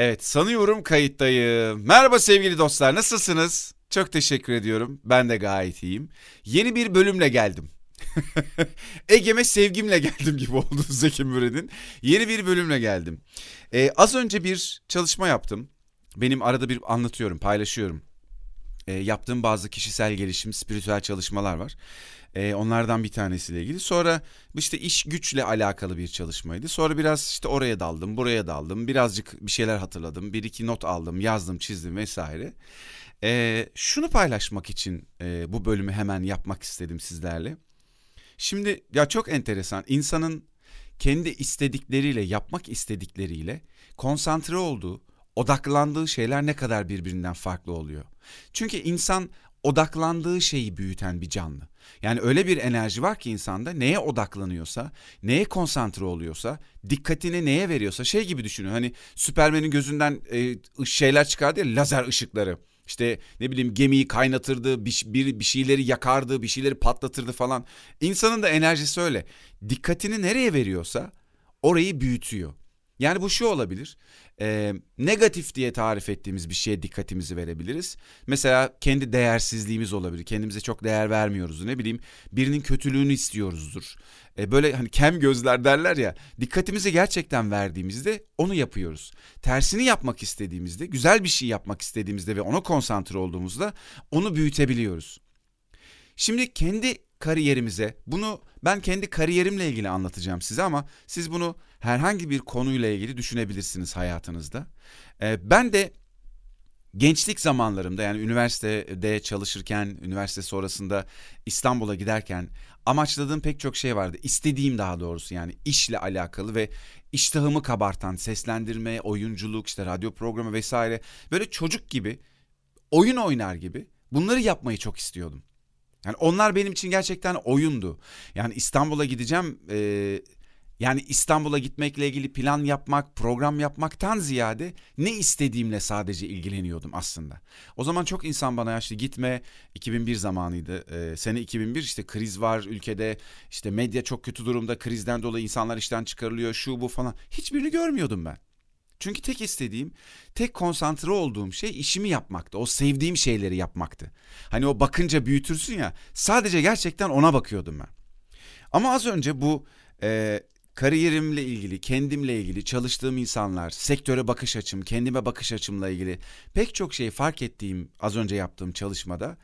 Evet sanıyorum kayıttayım. Merhaba sevgili dostlar nasılsınız? Çok teşekkür ediyorum. Ben de gayet iyiyim. Yeni bir bölümle geldim. Ege'me sevgimle geldim gibi oldu Zeki Müren'in. Yeni bir bölümle geldim. Ee, az önce bir çalışma yaptım. Benim arada bir anlatıyorum, paylaşıyorum. Ee, yaptığım bazı kişisel gelişim, spiritüel çalışmalar var. Ee, onlardan bir tanesiyle ilgili. Sonra işte iş güçle alakalı bir çalışmaydı. Sonra biraz işte oraya daldım, buraya daldım. Birazcık bir şeyler hatırladım. Bir iki not aldım, yazdım, çizdim vesaire. Ee, şunu paylaşmak için e, bu bölümü hemen yapmak istedim sizlerle. Şimdi ya çok enteresan. İnsanın kendi istedikleriyle, yapmak istedikleriyle konsantre olduğu, odaklandığı şeyler ne kadar birbirinden farklı oluyor. Çünkü insan odaklandığı şeyi büyüten bir canlı. Yani öyle bir enerji var ki insanda neye odaklanıyorsa, neye konsantre oluyorsa, dikkatini neye veriyorsa şey gibi düşünün. Hani Süpermen'in gözünden e, şeyler çıkardı ya lazer ışıkları. İşte ne bileyim gemiyi kaynatırdı, bir, bir, bir şeyleri yakardı, bir şeyleri patlatırdı falan. İnsanın da enerjisi öyle. Dikkatini nereye veriyorsa orayı büyütüyor. Yani bu şu olabilir. E, negatif diye tarif ettiğimiz bir şeye dikkatimizi verebiliriz. Mesela kendi değersizliğimiz olabilir. Kendimize çok değer vermiyoruz. Ne bileyim birinin kötülüğünü istiyoruzdur. E, böyle hani kem gözler derler ya. Dikkatimizi gerçekten verdiğimizde onu yapıyoruz. Tersini yapmak istediğimizde, güzel bir şey yapmak istediğimizde ve ona konsantre olduğumuzda onu büyütebiliyoruz. Şimdi kendi kariyerimize bunu ben kendi kariyerimle ilgili anlatacağım size ama siz bunu herhangi bir konuyla ilgili düşünebilirsiniz hayatınızda. Ee, ben de gençlik zamanlarımda yani üniversitede çalışırken, üniversite sonrasında İstanbul'a giderken amaçladığım pek çok şey vardı. İstediğim daha doğrusu yani işle alakalı ve iştahımı kabartan seslendirme, oyunculuk, işte radyo programı vesaire böyle çocuk gibi oyun oynar gibi bunları yapmayı çok istiyordum. Yani onlar benim için gerçekten oyundu. Yani İstanbul'a gideceğim. E, yani İstanbul'a gitmekle ilgili plan yapmak, program yapmaktan ziyade ne istediğimle sadece ilgileniyordum aslında. O zaman çok insan bana yaşlı gitme 2001 zamanıydı. Ee, sene 2001 işte kriz var ülkede işte medya çok kötü durumda krizden dolayı insanlar işten çıkarılıyor şu bu falan. Hiçbirini görmüyordum ben. Çünkü tek istediğim, tek konsantre olduğum şey işimi yapmaktı. O sevdiğim şeyleri yapmaktı. Hani o bakınca büyütürsün ya. Sadece gerçekten ona bakıyordum ben. Ama az önce bu e, kariyerimle ilgili, kendimle ilgili, çalıştığım insanlar, sektöre bakış açım, kendime bakış açımla ilgili pek çok şey fark ettiğim az önce yaptığım çalışmada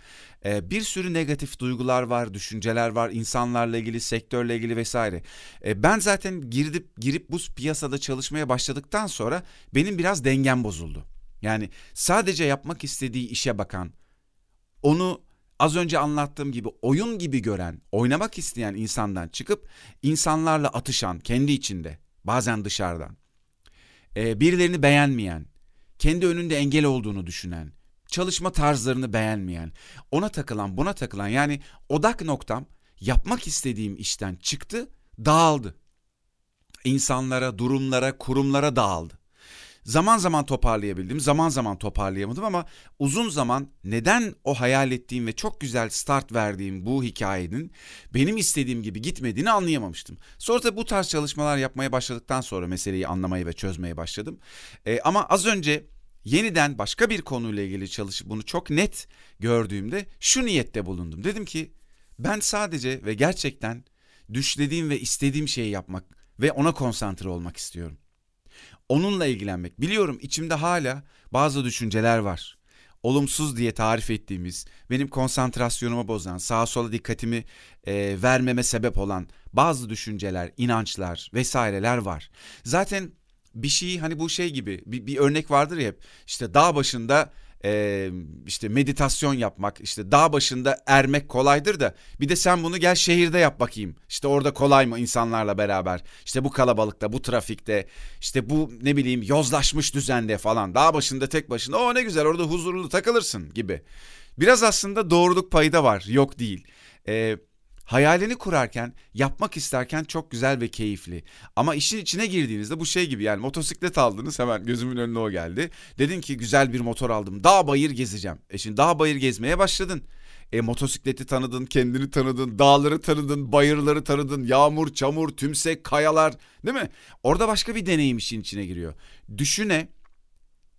e, bir sürü negatif duygular var, düşünceler var, insanlarla ilgili, sektörle ilgili vesaire. E, ben zaten girip girip bu piyasada çalışmaya başladıktan sonra benim biraz dengem bozuldu. Yani sadece yapmak istediği işe bakan, onu az önce anlattığım gibi oyun gibi gören, oynamak isteyen insandan çıkıp insanlarla atışan kendi içinde, bazen dışarıdan. Ee, birilerini beğenmeyen, kendi önünde engel olduğunu düşünen, çalışma tarzlarını beğenmeyen, ona takılan, buna takılan yani odak noktam yapmak istediğim işten çıktı, dağıldı. İnsanlara, durumlara, kurumlara dağıldı. Zaman zaman toparlayabildim, zaman zaman toparlayamadım ama uzun zaman neden o hayal ettiğim ve çok güzel start verdiğim bu hikayenin benim istediğim gibi gitmediğini anlayamamıştım. Sonra da bu tarz çalışmalar yapmaya başladıktan sonra meseleyi anlamaya ve çözmeye başladım. Ee, ama az önce yeniden başka bir konuyla ilgili çalışıp bunu çok net gördüğümde şu niyette bulundum. Dedim ki ben sadece ve gerçekten düşlediğim ve istediğim şeyi yapmak ve ona konsantre olmak istiyorum onunla ilgilenmek. Biliyorum içimde hala bazı düşünceler var. Olumsuz diye tarif ettiğimiz, benim konsantrasyonumu bozan, sağa sola dikkatimi e, vermeme sebep olan bazı düşünceler, inançlar vesaireler var. Zaten bir şey hani bu şey gibi bir, bir örnek vardır ya hep işte dağ başında e, işte meditasyon yapmak işte dağ başında ermek kolaydır da bir de sen bunu gel şehirde yap bakayım. İşte orada kolay mı insanlarla beraber işte bu kalabalıkta bu trafikte işte bu ne bileyim yozlaşmış düzende falan dağ başında tek başına o ne güzel orada huzurlu takılırsın gibi. Biraz aslında doğruluk payı da var yok değil. Eee Hayalini kurarken, yapmak isterken çok güzel ve keyifli. Ama işin içine girdiğinizde bu şey gibi yani motosiklet aldınız hemen gözümün önüne o geldi. Dedin ki güzel bir motor aldım. Dağ bayır gezeceğim. E şimdi dağ bayır gezmeye başladın. E motosikleti tanıdın, kendini tanıdın, dağları tanıdın, bayırları tanıdın, yağmur, çamur, tümsek, kayalar değil mi? Orada başka bir deneyim işin içine giriyor. Düşüne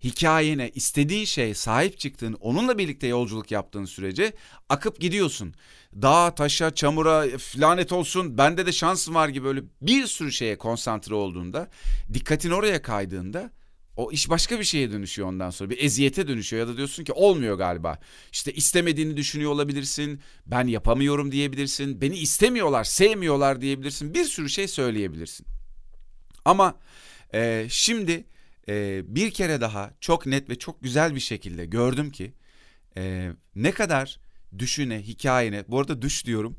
hikayene, istediğin şeye sahip çıktığın, onunla birlikte yolculuk yaptığın sürece akıp gidiyorsun. Dağa, taşa, çamura, lanet olsun bende de şansım var gibi böyle bir sürü şeye konsantre olduğunda, dikkatin oraya kaydığında o iş başka bir şeye dönüşüyor ondan sonra. Bir eziyete dönüşüyor ya da diyorsun ki olmuyor galiba. İşte istemediğini düşünüyor olabilirsin. Ben yapamıyorum diyebilirsin. Beni istemiyorlar, sevmiyorlar diyebilirsin. Bir sürü şey söyleyebilirsin. Ama e, şimdi e, bir kere daha çok net ve çok güzel bir şekilde gördüm ki e, ne kadar düşüne, hikayene, bu arada düş diyorum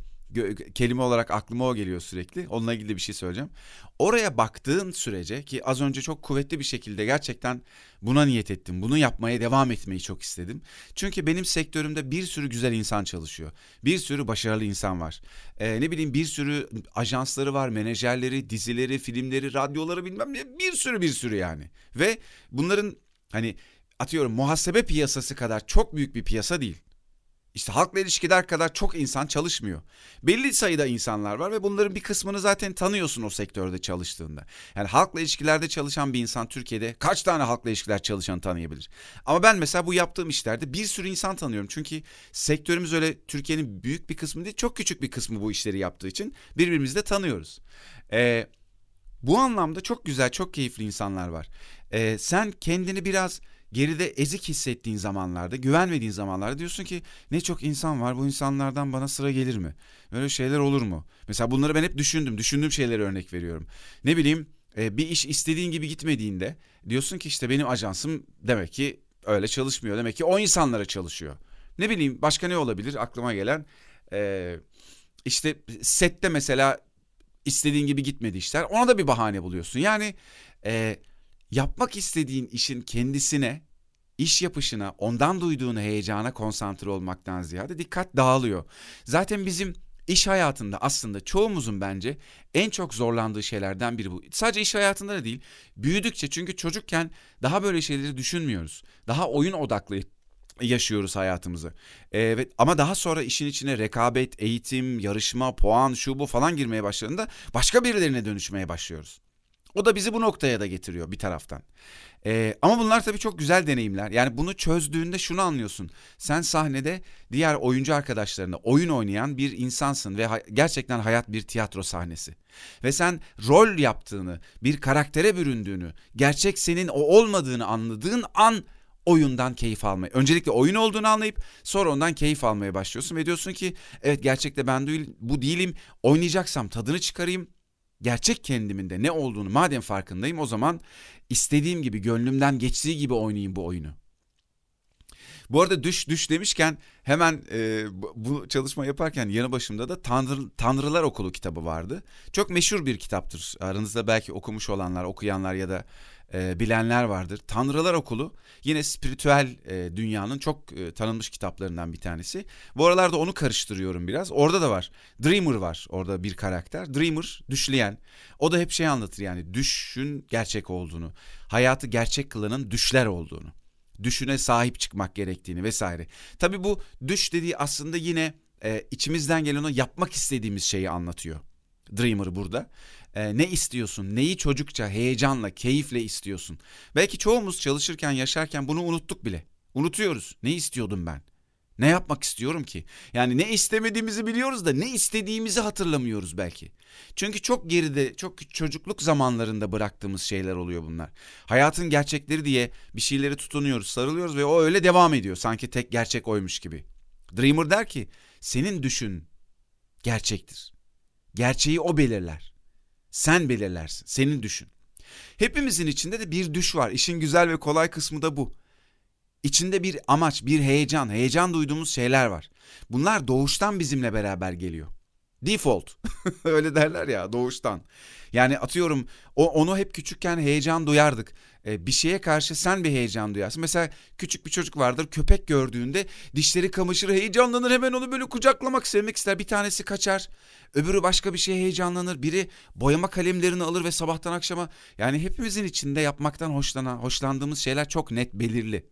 kelime olarak aklıma o geliyor sürekli. Onunla ilgili bir şey söyleyeceğim. Oraya baktığın sürece ki az önce çok kuvvetli bir şekilde gerçekten buna niyet ettim. Bunu yapmaya devam etmeyi çok istedim. Çünkü benim sektörümde bir sürü güzel insan çalışıyor. Bir sürü başarılı insan var. Ee, ne bileyim bir sürü ajansları var, menajerleri, dizileri, filmleri, radyoları bilmem ne bir sürü bir sürü yani. Ve bunların hani atıyorum muhasebe piyasası kadar çok büyük bir piyasa değil. İşte halkla ilişkiler kadar çok insan çalışmıyor. Belli sayıda insanlar var ve bunların bir kısmını zaten tanıyorsun o sektörde çalıştığında. Yani halkla ilişkilerde çalışan bir insan Türkiye'de kaç tane halkla ilişkiler çalışanı tanıyabilir? Ama ben mesela bu yaptığım işlerde bir sürü insan tanıyorum. Çünkü sektörümüz öyle Türkiye'nin büyük bir kısmı değil çok küçük bir kısmı bu işleri yaptığı için birbirimizi de tanıyoruz. Ee, bu anlamda çok güzel çok keyifli insanlar var. Ee, sen kendini biraz geride ezik hissettiğin zamanlarda, güvenmediğin zamanlarda diyorsun ki ne çok insan var bu insanlardan bana sıra gelir mi? Böyle şeyler olur mu? Mesela bunları ben hep düşündüm, düşündüğüm şeyleri örnek veriyorum. Ne bileyim e, bir iş istediğin gibi gitmediğinde diyorsun ki işte benim ajansım demek ki öyle çalışmıyor. Demek ki o insanlara çalışıyor. Ne bileyim başka ne olabilir aklıma gelen? E, işte sette mesela istediğin gibi gitmedi işler. Ona da bir bahane buluyorsun. Yani e, yapmak istediğin işin kendisine, iş yapışına, ondan duyduğun heyecana konsantre olmaktan ziyade dikkat dağılıyor. Zaten bizim iş hayatında aslında çoğumuzun bence en çok zorlandığı şeylerden biri bu. Sadece iş hayatında da değil, büyüdükçe çünkü çocukken daha böyle şeyleri düşünmüyoruz. Daha oyun odaklı yaşıyoruz hayatımızı. Evet ama daha sonra işin içine rekabet, eğitim, yarışma, puan, şu bu falan girmeye başladığında başka birilerine dönüşmeye başlıyoruz. O da bizi bu noktaya da getiriyor bir taraftan. Ee, ama bunlar tabii çok güzel deneyimler. Yani bunu çözdüğünde şunu anlıyorsun. Sen sahnede diğer oyuncu arkadaşlarına oyun oynayan bir insansın ve ha- gerçekten hayat bir tiyatro sahnesi. Ve sen rol yaptığını, bir karaktere büründüğünü, gerçek senin o olmadığını anladığın an oyundan keyif almayı. Öncelikle oyun olduğunu anlayıp sonra ondan keyif almaya başlıyorsun ve diyorsun ki evet gerçekte ben bu değilim. Oynayacaksam tadını çıkarayım gerçek kendimin de ne olduğunu madem farkındayım o zaman istediğim gibi gönlümden geçtiği gibi oynayayım bu oyunu. Bu arada düş düş demişken hemen e, bu çalışma yaparken yanı başımda da Tanrı, Tanrılar Okulu kitabı vardı. Çok meşhur bir kitaptır. Aranızda belki okumuş olanlar, okuyanlar ya da e, bilenler vardır. Tanrılar Okulu yine spiritüel e, dünyanın çok e, tanınmış kitaplarından bir tanesi. Bu aralarda onu karıştırıyorum biraz. Orada da var. Dreamer var orada bir karakter. Dreamer düşleyen. O da hep şey anlatır yani düşün gerçek olduğunu. Hayatı gerçek kılanın düşler olduğunu. Düşüne sahip çıkmak gerektiğini vesaire. Tabii bu düş dediği aslında yine e, içimizden gelen o yapmak istediğimiz şeyi anlatıyor. Dreamer burada e, ne istiyorsun? Neyi çocukça, heyecanla, keyifle istiyorsun? Belki çoğumuz çalışırken, yaşarken bunu unuttuk bile. Unutuyoruz. Ne istiyordum ben? Ne yapmak istiyorum ki? Yani ne istemediğimizi biliyoruz da ne istediğimizi hatırlamıyoruz belki. Çünkü çok geride, çok çocukluk zamanlarında bıraktığımız şeyler oluyor bunlar. Hayatın gerçekleri diye bir şeyleri tutunuyoruz, sarılıyoruz ve o öyle devam ediyor. Sanki tek gerçek oymuş gibi. Dreamer der ki, senin düşün gerçektir. Gerçeği o belirler. Sen belirlersin. Senin düşün. Hepimizin içinde de bir düş var. İşin güzel ve kolay kısmı da bu. İçinde bir amaç, bir heyecan, heyecan duyduğumuz şeyler var. Bunlar doğuştan bizimle beraber geliyor. Default. Öyle derler ya doğuştan. Yani atıyorum o, onu hep küçükken heyecan duyardık. Ee, bir şeye karşı sen bir heyecan duyarsın. Mesela küçük bir çocuk vardır köpek gördüğünde dişleri kamaşır heyecanlanır hemen onu böyle kucaklamak sevmek ister. Bir tanesi kaçar öbürü başka bir şeye heyecanlanır. Biri boyama kalemlerini alır ve sabahtan akşama yani hepimizin içinde yapmaktan hoşlanan, hoşlandığımız şeyler çok net belirli.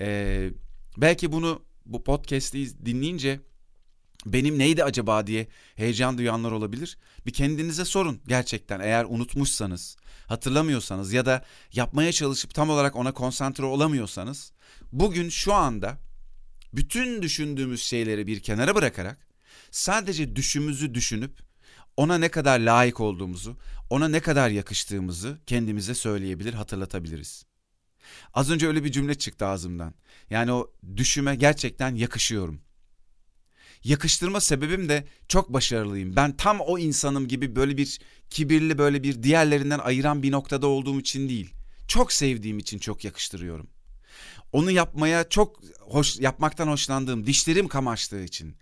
Ee, belki bunu bu podcast'i dinleyince benim neydi acaba diye heyecan duyanlar olabilir. Bir kendinize sorun gerçekten eğer unutmuşsanız, hatırlamıyorsanız ya da yapmaya çalışıp tam olarak ona konsantre olamıyorsanız bugün şu anda bütün düşündüğümüz şeyleri bir kenara bırakarak sadece düşümüzü düşünüp ona ne kadar layık olduğumuzu, ona ne kadar yakıştığımızı kendimize söyleyebilir, hatırlatabiliriz. Az önce öyle bir cümle çıktı ağzımdan. Yani o düşüme gerçekten yakışıyorum. Yakıştırma sebebim de çok başarılıyım. Ben tam o insanım gibi böyle bir kibirli böyle bir diğerlerinden ayıran bir noktada olduğum için değil. Çok sevdiğim için çok yakıştırıyorum. Onu yapmaya çok hoş yapmaktan hoşlandığım, dişlerim kamaştığı için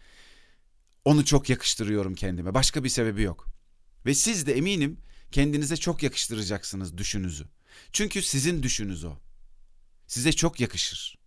onu çok yakıştırıyorum kendime. Başka bir sebebi yok. Ve siz de eminim kendinize çok yakıştıracaksınız düşünüzü. Çünkü sizin düşünüz o. Size çok yakışır.